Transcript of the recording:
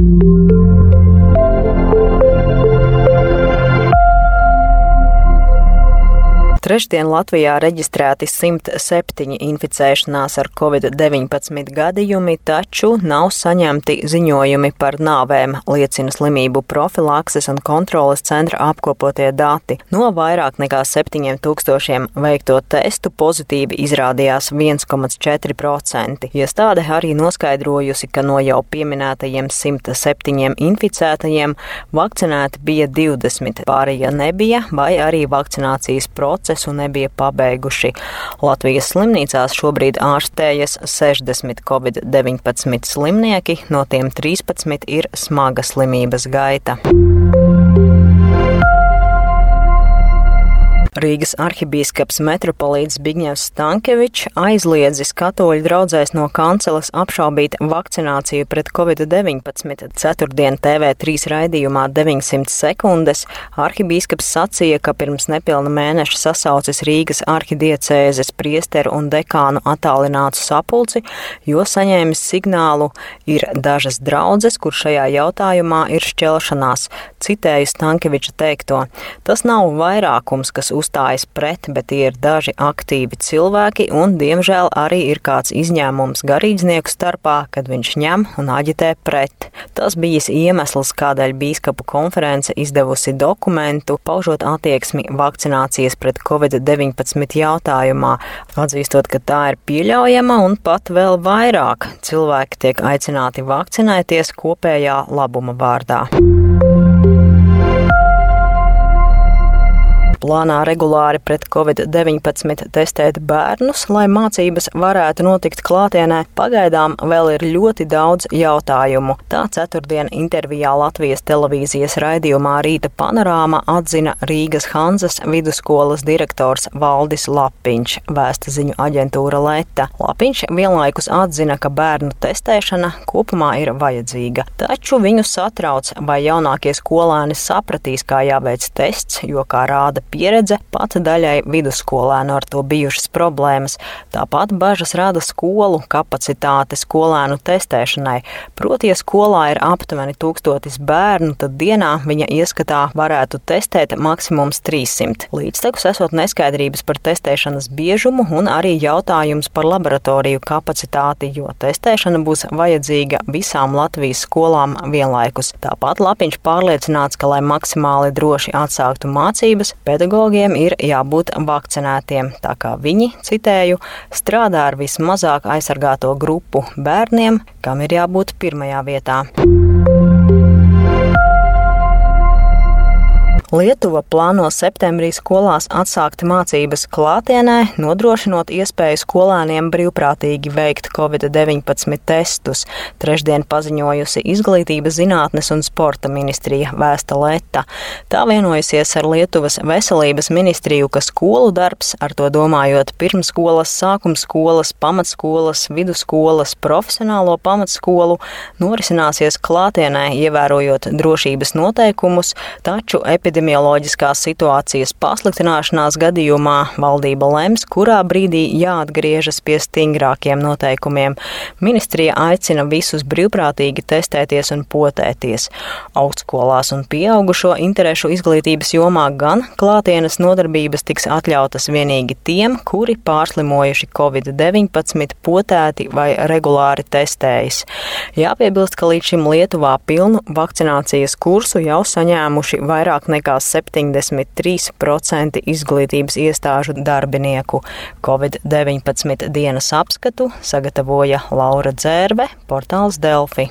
thank you Trešdien Latvijā reģistrēti 107 inficēšanās ar covid-19 gadījumi, taču nav saņemti ziņojumi par nāvēm, liecina slimību profilakses un kontroles centra apkopotie dati. No vairāk nekā 7000 veikto testu pozitīvi izrādījās 1,4%. Iestāde arī noskaidrojusi, ka no jau pieminētajiem 107 inficētajiem vakcinēti bija 20, pārējie nebija, vai arī vakcinācijas process procesu nebija pabeiguši. Latvijas slimnīcās šobrīd ārstējas 60 covid-19 slimnieki, no tiem 13 ir smaga slimības gaita. Rīgas arhibīskaps metropolīts Bigņevs Stankevičs aizliedzis katoļu draugzēs no kanceles apšaubīt vakcināciju pret covid-19. Ceturtdien TV3 raidījumā 900 sekundes arhibīskaps sacīja, ka pirms nepilna mēneša sasaucis Rīgas arhidiecēzes priesteru un dekānu attālinātu sapulci, jo saņēmis signālu ir dažas draudzes, kur šajā jautājumā ir šķelšanās. Citēju Stankeviča teikto. Tas nav vairākums, kas uz uzstājas pret, bet tie ir daži aktīvi cilvēki, un, diemžēl, arī ir kāds izņēmums garīdznieku starpā, kad viņš ņem un aģitē pret. Tas bijis iemesls, kādēļ bīskapu konference izdevusi dokumentu, paužot attieksmi vakcinācijas pret covid-19 jautājumā, atzīstot, ka tā ir pieļaujama un pat vēl vairāk cilvēki tiek aicināti vakcinēties kopējā labuma vārdā. Plānā regulāri pret covid-19 testēt bērnus, lai mācības varētu notikt klātienē, pagaidām vēl ir ļoti daudz jautājumu. Tā ceturtdien intervijā Latvijas televīzijas raidījumā Rīta panorāma atzina Rīgas Hanzas vidusskolas direktors Valdis Lapiņš, vēsta ziņu aģentūra Leta. Lapiņš vienlaikus atzina, ka bērnu testēšana kopumā ir vajadzīga, taču viņu satrauc, vai jaunākie skolēni sapratīs, kā jāveic tests, jo, kā rāda pieredze, pat daļai vidusskolēnu ar to bijušas problēmas. Tāpat bažas rada skolu kapacitāte skolēnu testēšanai. Proti, ja skolā ir aptuveni tūkstotis bērnu, tad dienā viņa ieskatā varētu testēt maksimums 300. Līdztekus esot neskaidrības par testēšanas biežumu un arī jautājums par laboratoriju kapacitāti, jo testēšana būs vajadzīga visām Latvijas skolām vienlaikus. Tāpat Lapiņš pārliecināts, ka, lai maksimāli droši atsāktu mācības, pēc pedagogiem ir jābūt vakcinētiem, tā kā viņi, citēju, strādā ar vismazāk aizsargāto grupu bērniem, kam ir jābūt pirmajā vietā. Lietuva plāno septembrī skolās atsākt mācības klātienē, nodrošinot iespēju skolēniem brīvprātīgi veikt covid-19 testus. Trešdien paziņojusi Izglītības zinātnes un sporta ministrija Vēsta Leta. Tā vienojusies ar Lietuvas veselības ministriju, ka skolu darbs, ar to domājot pirmskolas, sākumskolas, pamatskolas, vidusskolas, profesionālo pamatskolu, norisināsies klātienē, ievērojot drošības noteikumus, taču epidemioloģija epidemioloģiskās situācijas pasliktināšanās gadījumā valdība lems, kurā brīdī jāatgriežas pie stingrākiem noteikumiem. Ministrija aicina visus brīvprātīgi testēties un potēties. Augstskolās un pieaugušo interešu izglītības jomā gan klātienes nodarbības tiks atļautas vienīgi tiem, kuri pārslimojuši Covid-19, potēti vai regulāri testējas. Jāpiebilst, ka līdz šim Lietuvā pilnu vakcinācijas kursu jau saņēmuši vairāk nekā nekā 73% izglītības iestāžu darbinieku. Covid-19 dienas apskatu sagatavoja Laura Dzērve, portāls Delfi.